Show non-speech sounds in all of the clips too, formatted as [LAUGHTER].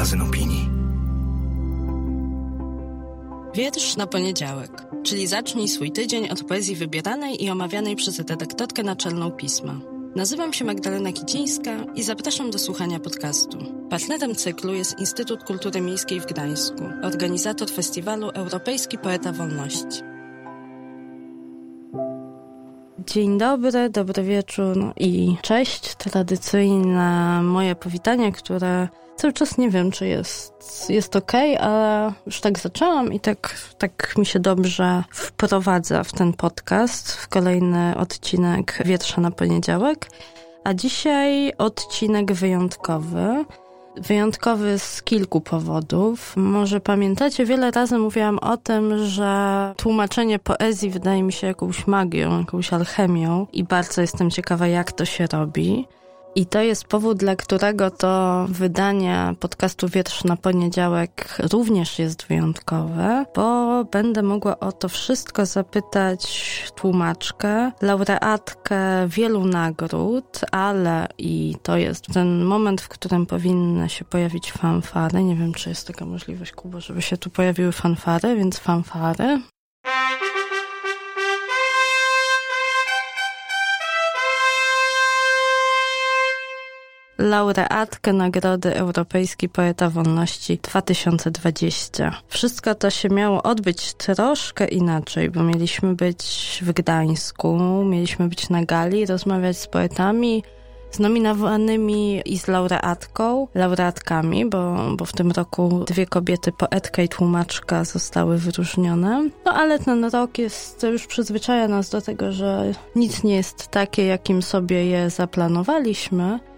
magazyn opinii. Wiersz na poniedziałek, czyli zacznij swój tydzień od poezji wybieranej i omawianej przez redaktorkę naczelną pisma. Nazywam się Magdalena Kicińska i zapraszam do słuchania podcastu. Partnerem cyklu jest Instytut Kultury Miejskiej w Gdańsku, organizator festiwalu Europejski Poeta Wolności. Dzień dobry, dobry wieczór i cześć. Tradycyjne moje powitanie, które cały czas nie wiem, czy jest, jest ok, ale już tak zaczęłam i tak, tak mi się dobrze wprowadza w ten podcast, w kolejny odcinek Wietrza na poniedziałek. A dzisiaj odcinek wyjątkowy. Wyjątkowy z kilku powodów. Może pamiętacie, wiele razy mówiłam o tym, że tłumaczenie poezji wydaje mi się jakąś magią, jakąś alchemią i bardzo jestem ciekawa, jak to się robi. I to jest powód, dla którego to wydanie podcastu Wiersz na poniedziałek również jest wyjątkowe, bo będę mogła o to wszystko zapytać tłumaczkę, laureatkę wielu nagród, ale i to jest ten moment, w którym powinny się pojawić fanfary. Nie wiem, czy jest taka możliwość, Kuba, żeby się tu pojawiły fanfary, więc fanfary. Laureatkę Nagrody Europejskiej Poeta Wolności 2020. Wszystko to się miało odbyć troszkę inaczej, bo mieliśmy być w Gdańsku, mieliśmy być na gali, rozmawiać z poetami, z nominowanymi i z laureatką, laureatkami, bo, bo w tym roku dwie kobiety, poetka i tłumaczka zostały wyróżnione. No ale ten rok jest, już przyzwyczaja nas do tego, że nic nie jest takie, jakim sobie je zaplanowaliśmy.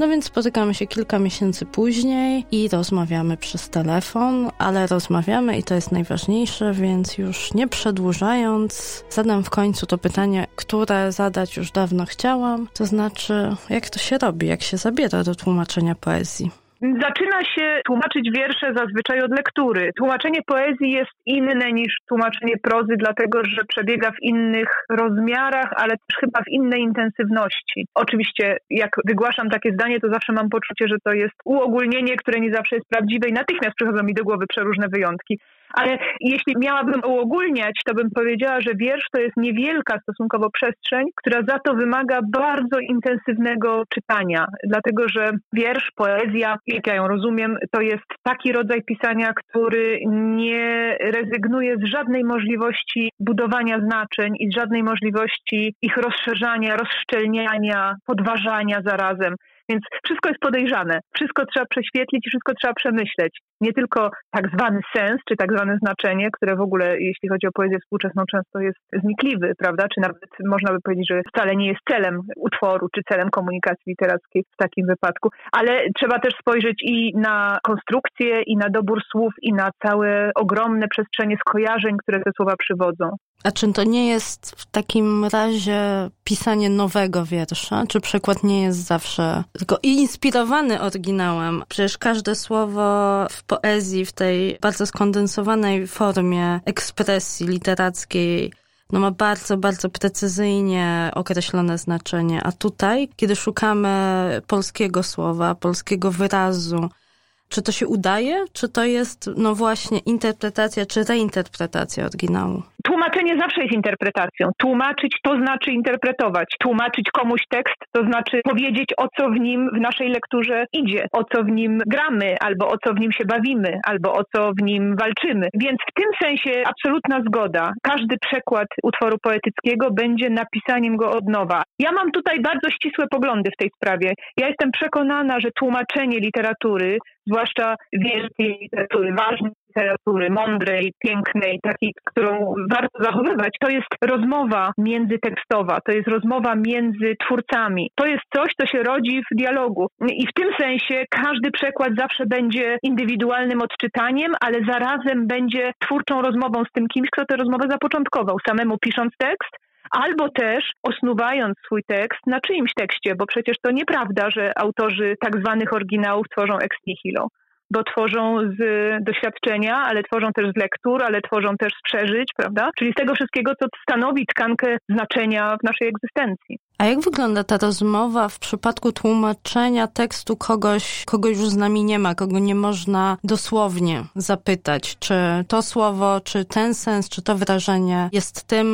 No więc spotykamy się kilka miesięcy później i rozmawiamy przez telefon, ale rozmawiamy i to jest najważniejsze, więc już nie przedłużając, zadam w końcu to pytanie, które zadać już dawno chciałam, to znaczy, jak to się robi, jak się zabiera do tłumaczenia poezji. Zaczyna się tłumaczyć wiersze zazwyczaj od lektury. Tłumaczenie poezji jest inne niż tłumaczenie prozy, dlatego że przebiega w innych rozmiarach, ale też chyba w innej intensywności. Oczywiście, jak wygłaszam takie zdanie, to zawsze mam poczucie, że to jest uogólnienie, które nie zawsze jest prawdziwe i natychmiast przychodzą mi do głowy przeróżne wyjątki. Ale jeśli miałabym uogólniać, to bym powiedziała, że wiersz to jest niewielka stosunkowo przestrzeń, która za to wymaga bardzo intensywnego czytania. Dlatego, że wiersz, poezja, jak ja ją rozumiem, to jest taki rodzaj pisania, który nie rezygnuje z żadnej możliwości budowania znaczeń i z żadnej możliwości ich rozszerzania, rozszczelniania, podważania zarazem. Więc wszystko jest podejrzane, wszystko trzeba prześwietlić i wszystko trzeba przemyśleć. Nie tylko tak zwany sens, czy tak zwane znaczenie, które w ogóle, jeśli chodzi o poezję współczesną, często jest znikliwy, prawda? Czy nawet można by powiedzieć, że wcale nie jest celem utworu, czy celem komunikacji literackiej w takim wypadku. Ale trzeba też spojrzeć i na konstrukcję, i na dobór słów, i na całe ogromne przestrzenie skojarzeń, które te słowa przywodzą. A czy to nie jest w takim razie pisanie nowego wiersza? Czy przekład nie jest zawsze tylko inspirowany oryginałem? Przecież każde słowo w poezji, w tej bardzo skondensowanej formie ekspresji literackiej, no ma bardzo, bardzo precyzyjnie określone znaczenie. A tutaj, kiedy szukamy polskiego słowa, polskiego wyrazu, czy to się udaje, czy to jest no właśnie interpretacja, czy reinterpretacja oryginału? Tłumaczenie zawsze jest interpretacją. Tłumaczyć to znaczy interpretować. Tłumaczyć komuś tekst to znaczy powiedzieć, o co w nim w naszej lekturze idzie, o co w nim gramy, albo o co w nim się bawimy, albo o co w nim walczymy. Więc w tym sensie absolutna zgoda. Każdy przekład utworu poetyckiego będzie napisaniem go od nowa. Ja mam tutaj bardzo ścisłe poglądy w tej sprawie. Ja jestem przekonana, że tłumaczenie literatury zwłaszcza wielkiej literatury, ważnej literatury, mądrej, pięknej, takiej, którą warto zachowywać, to jest rozmowa międzytekstowa, to jest rozmowa między twórcami. To jest coś, co się rodzi w dialogu. I w tym sensie każdy przekład zawsze będzie indywidualnym odczytaniem, ale zarazem będzie twórczą rozmową z tym kimś, kto tę rozmowę zapoczątkował, samemu pisząc tekst, albo też osnuwając swój tekst na czyimś tekście, bo przecież to nieprawda, że autorzy tak zwanych oryginałów tworzą ex nihilo. Bo tworzą z doświadczenia, ale tworzą też z lektur, ale tworzą też z przeżyć, prawda? Czyli z tego wszystkiego, co stanowi tkankę znaczenia w naszej egzystencji. A jak wygląda ta rozmowa w przypadku tłumaczenia tekstu kogoś, kogo już z nami nie ma, kogo nie można dosłownie zapytać, czy to słowo, czy ten sens, czy to wyrażenie jest tym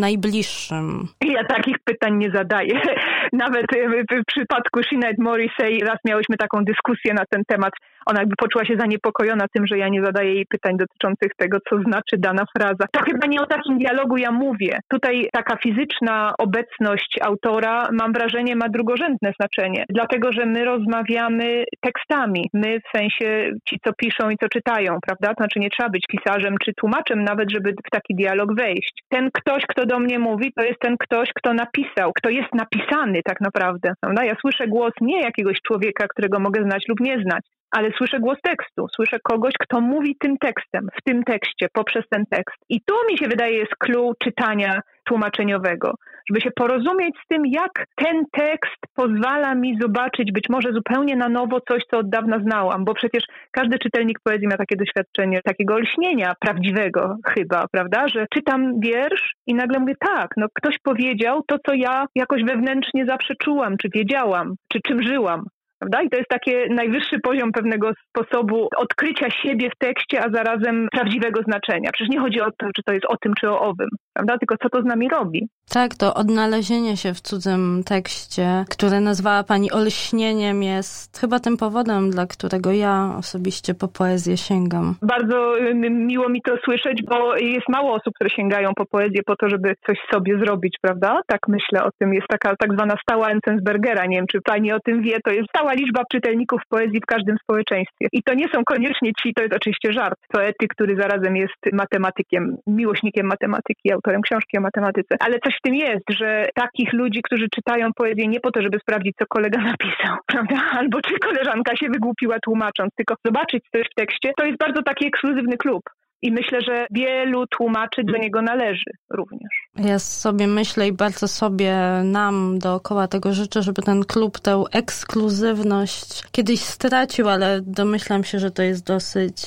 najbliższym? Ja takich pytań nie zadaję. [LAUGHS] Nawet w przypadku Sinead Morrissey raz miałyśmy taką dyskusję na ten temat. Ona jakby poczuła się zaniepokojona tym, że ja nie zadaję jej pytań dotyczących tego, co znaczy dana fraza. To chyba nie o takim dialogu ja mówię. Tutaj taka fizyczna obecność autora, mam wrażenie, ma drugorzędne znaczenie, dlatego że my rozmawiamy tekstami. My w sensie ci, co piszą i co czytają, prawda? To znaczy nie trzeba być pisarzem czy tłumaczem nawet, żeby w taki dialog wejść. Ten ktoś, kto do mnie mówi, to jest ten ktoś, kto napisał, kto jest napisany tak naprawdę. Prawda? Ja słyszę głos nie jakiegoś człowieka, którego mogę znać lub nie znać, ale słyszę głos tekstu, słyszę kogoś, kto mówi tym tekstem, w tym tekście, poprzez ten tekst. I tu mi się wydaje jest clue czytania tłumaczeniowego, żeby się porozumieć z tym, jak ten tekst pozwala mi zobaczyć być może zupełnie na nowo coś, co od dawna znałam, bo przecież każdy czytelnik poezji ma takie doświadczenie, takiego olśnienia prawdziwego chyba, prawda, że czytam wiersz i nagle mówię, tak, no ktoś powiedział to, co ja jakoś wewnętrznie zawsze czułam, czy wiedziałam, czy czym żyłam. Prawda? I to jest taki najwyższy poziom pewnego sposobu odkrycia siebie w tekście, a zarazem prawdziwego znaczenia. Przecież nie chodzi o to, czy to jest o tym, czy o owym, prawda? tylko co to z nami robi. Tak, to odnalezienie się w cudzym tekście, które nazwała Pani olśnieniem, jest chyba tym powodem, dla którego ja osobiście po poezję sięgam. Bardzo miło mi to słyszeć, bo jest mało osób, które sięgają po poezję po to, żeby coś sobie zrobić, prawda? Tak myślę o tym. Jest taka tak zwana stała Enzensbergera, nie wiem, czy Pani o tym wie, to jest stała liczba czytelników poezji w każdym społeczeństwie. I to nie są koniecznie ci, to jest oczywiście żart, poety, który zarazem jest matematykiem, miłośnikiem matematyki, autorem książki o matematyce, ale coś tym jest, że takich ludzi, którzy czytają poezję nie po to, żeby sprawdzić, co kolega napisał, [LAUGHS] prawda? Albo czy koleżanka się wygłupiła tłumacząc, tylko zobaczyć coś w tekście, to jest bardzo taki ekskluzywny klub. I myślę, że wielu tłumaczy do niego należy również. Ja sobie myślę i bardzo sobie nam dookoła tego życzę, żeby ten klub tę ekskluzywność kiedyś stracił, ale domyślam się, że to jest dosyć,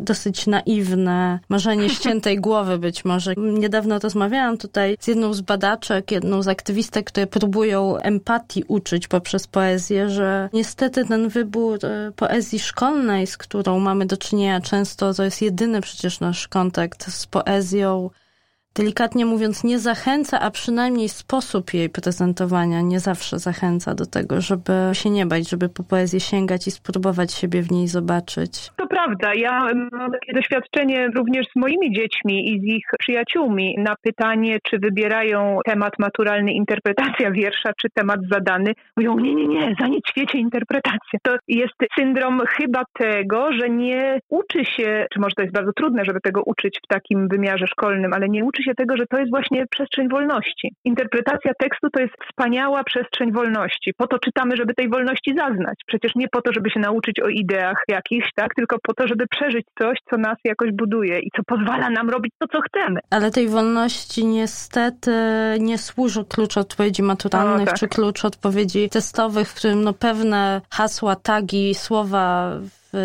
dosyć naiwne marzenie [LAUGHS] ściętej głowy być może. Niedawno rozmawiałam tutaj z jedną z badaczek, jedną z aktywistek, które próbują empatii uczyć poprzez poezję, że niestety ten wybór e, poezji szkolnej, z którą mamy do czynienia często, to jest jedyny przecież nasz kontakt z poezją, delikatnie mówiąc, nie zachęca, a przynajmniej sposób jej prezentowania nie zawsze zachęca do tego, żeby się nie bać, żeby po poezję sięgać i spróbować siebie w niej zobaczyć. To prawda. Ja mam takie doświadczenie również z moimi dziećmi i z ich przyjaciółmi na pytanie, czy wybierają temat maturalny interpretacja wiersza, czy temat zadany. Mówią, nie, nie, nie, za nic świecie interpretacja. To jest syndrom chyba tego, że nie uczy się, czy może to jest bardzo trudne, żeby tego uczyć w takim wymiarze szkolnym, ale nie uczy się tego, że to jest właśnie przestrzeń wolności. Interpretacja tekstu to jest wspaniała przestrzeń wolności. Po to czytamy, żeby tej wolności zaznać. Przecież nie po to, żeby się nauczyć o ideach jakichś, tak, tylko po to, żeby przeżyć coś, co nas jakoś buduje i co pozwala nam robić to, co chcemy. Ale tej wolności niestety nie służy klucz odpowiedzi maturalnych, no, tak. czy klucz odpowiedzi testowych, w którym no pewne hasła, tagi, słowa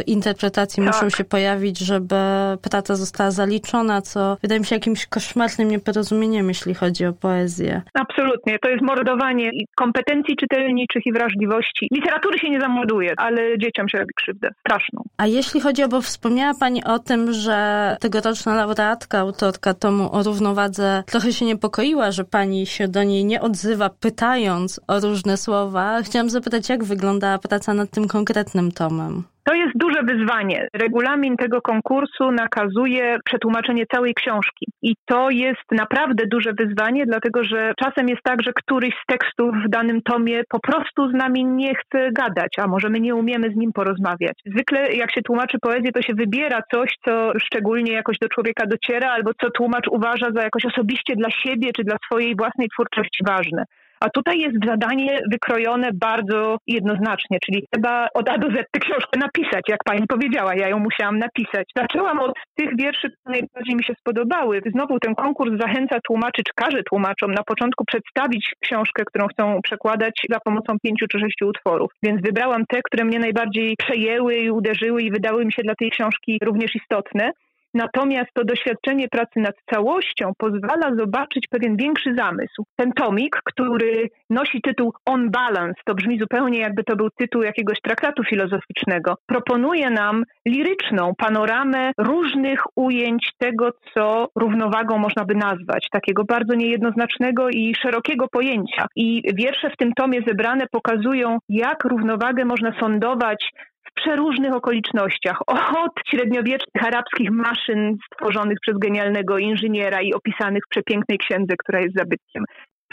interpretacji tak. muszą się pojawić, żeby praca została zaliczona, co wydaje mi się jakimś koszmarnym nieporozumieniem, jeśli chodzi o poezję. Absolutnie. To jest mordowanie kompetencji czytelniczych i wrażliwości. Literatury się nie zamorduje, ale dzieciom się robi krzywdę. Straszną. A jeśli chodzi o, bo wspomniała Pani o tym, że tegoroczna laureatka, autorka tomu o równowadze trochę się niepokoiła, że Pani się do niej nie odzywa, pytając o różne słowa. Chciałam zapytać, jak wyglądała praca nad tym konkretnym tomem? To jest duże wyzwanie. Regulamin tego konkursu nakazuje przetłumaczenie całej książki. I to jest naprawdę duże wyzwanie, dlatego że czasem jest tak, że któryś z tekstów w danym tomie po prostu z nami nie chce gadać, a może my nie umiemy z nim porozmawiać. Zwykle jak się tłumaczy poezję, to się wybiera coś, co szczególnie jakoś do człowieka dociera, albo co tłumacz uważa za jakoś osobiście dla siebie czy dla swojej własnej twórczości ważne A tutaj jest zadanie wykrojone bardzo jednoznacznie, czyli trzeba od A do Z tę książkę napisać, jak pani powiedziała, ja ją musiałam napisać. Zaczęłam od tych wierszy, które najbardziej mi się spodobały. Znowu ten konkurs zachęca tłumaczy, czy każe tłumaczom na początku przedstawić książkę, którą chcą przekładać za pomocą pięciu czy sześciu utworów. Więc wybrałam te, które mnie najbardziej przejęły i uderzyły i wydały mi się dla tej książki również istotne. Natomiast to doświadczenie pracy nad całością pozwala zobaczyć pewien większy zamysł. Ten tomik, który nosi tytuł On Balance, to brzmi zupełnie jakby to był tytuł jakiegoś traktatu filozoficznego, proponuje nam liryczną panoramę różnych ujęć tego, co równowagą można by nazwać, takiego bardzo niejednoznacznego i szerokiego pojęcia. I wiersze w tym tomie zebrane pokazują, jak równowagę można sądować przeróżnych okolicznościach. Od średniowiecznych arabskich maszyn stworzonych przez genialnego inżyniera i opisanych w przepięknej księdze, która jest zabytkiem,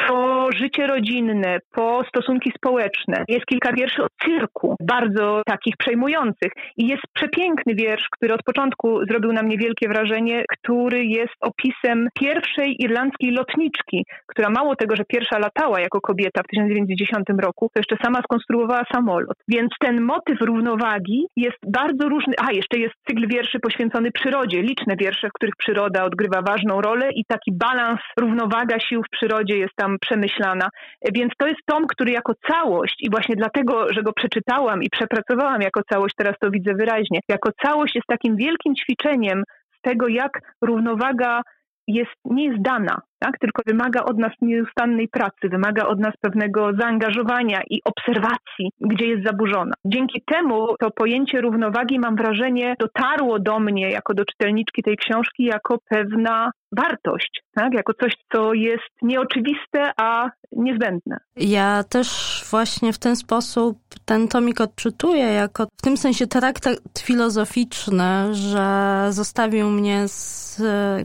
po życie rodzinne, po stosunki społeczne. Jest kilka wierszy o cyrku, bardzo takich przejmujących. I jest przepiękny wiersz, który od początku zrobił na mnie wielkie wrażenie, który jest opisem pierwszej irlandzkiej lotniczki, która mało tego, że pierwsza latała jako kobieta w 1910 roku, to jeszcze sama skonstruowała samolot. Więc ten motyw równowagi jest bardzo różny. A, jeszcze jest cykl wierszy poświęcony przyrodzie, liczne wiersze, w których przyroda odgrywa ważną rolę i taki balans, równowaga sił w przyrodzie jest tam przemyślana. Więc to jest tom, który jako całość i właśnie dlatego, że go przeczytałam i przepracowałam jako całość, teraz to widzę wyraźnie, jako całość jest takim wielkim ćwiczeniem tego, jak równowaga jest, nie jest dana, tak? tylko wymaga od nas nieustannej pracy, wymaga od nas pewnego zaangażowania i obserwacji, gdzie jest zaburzona. Dzięki temu to pojęcie równowagi, mam wrażenie, dotarło do mnie jako do czytelniczki tej książki jako pewna wartość, tak? jako coś, co jest nieoczywiste, a niezbędne. Ja też właśnie w ten sposób ten tomik odczytuję jako w tym sensie traktat filozoficzny, że zostawił mnie z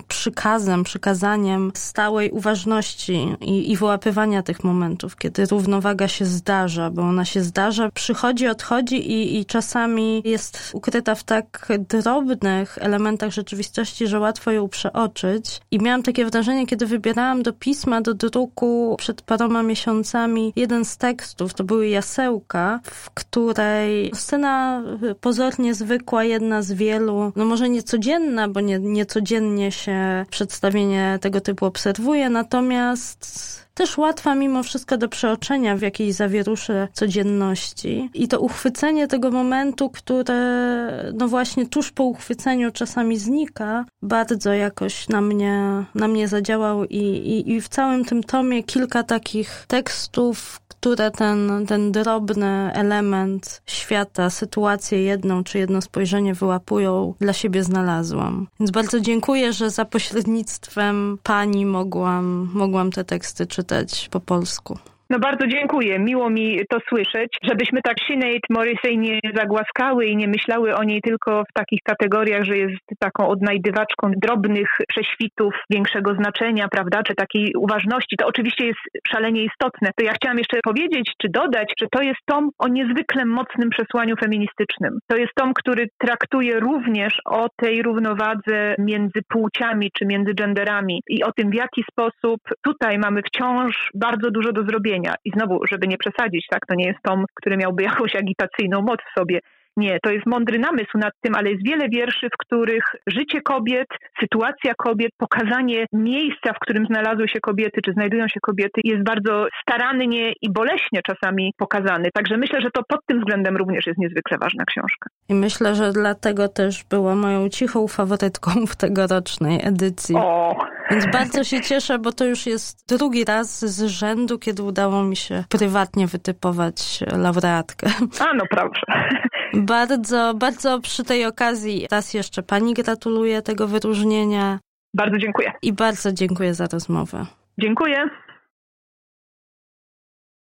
przykazem, przykazaniem stałej uważności i, i wyłapywania tych momentów, kiedy równowaga się zdarza, bo ona się zdarza, przychodzi, odchodzi i, i czasami jest ukryta w tak drobnych elementach rzeczywistości, że łatwo ją przeoczyć. I miałam takie wrażenie, kiedy wybierałam do pisma, do druku przed paroma miesiącami jeden z tekstów, to były jasełka, w której scena pozornie zwykła, jedna z wielu, no może niecodzienna, bo nie, niecodziennie się przedstawienie tego typu obserwuje, natomiast też łatwa mimo wszystko do przeoczenia w jakiejś zawieruszy codzienności. I to uchwycenie tego momentu, które no właśnie tuż po uchwyceniu czasami znika, bardzo jakoś na mnie, na mnie zadziałał i, i, i w całym tym tomie kilka takich tekstów, które ten, ten drobny element świata, sytuację jedną czy jedno spojrzenie wyłapują, dla siebie znalazłam. Więc bardzo dziękuję, że za pośrednictwem pani mogłam, mogłam te teksty czytać po polsku. No bardzo dziękuję. Miło mi to słyszeć, żebyśmy tak Sinead Morrissey nie zagłaskały i nie myślały o niej tylko w takich kategoriach, że jest taką odnajdywaczką drobnych prześwitów większego znaczenia, prawda, czy takiej uważności. To oczywiście jest szalenie istotne. To ja chciałam jeszcze powiedzieć, czy dodać, że to jest tom o niezwykle mocnym przesłaniu feministycznym. To jest tom, który traktuje również o tej równowadze między płciami, czy między genderami i o tym, w jaki sposób tutaj mamy wciąż bardzo dużo do zrobienia i znowu, żeby nie przesadzić, tak, to nie jest tom, który miałby jakąś agitacyjną moc w sobie. Nie, to jest mądry namysł nad tym, ale jest wiele wierszy, w których życie kobiet, sytuacja kobiet, pokazanie miejsca, w którym znalazły się kobiety, czy znajdują się kobiety, jest bardzo starannie i boleśnie czasami pokazany. Także myślę, że to pod tym względem również jest niezwykle ważna książka. I myślę, że dlatego też była moją cichą faworytką w tegorocznej edycji. O. Więc bardzo się cieszę, bo to już jest drugi raz z rzędu, kiedy udało mi się prywatnie wytypować laureatkę. A, no proszę. Bardzo, bardzo przy tej okazji raz jeszcze pani gratuluję tego wyróżnienia. Bardzo dziękuję. I bardzo dziękuję za rozmowę. Dziękuję.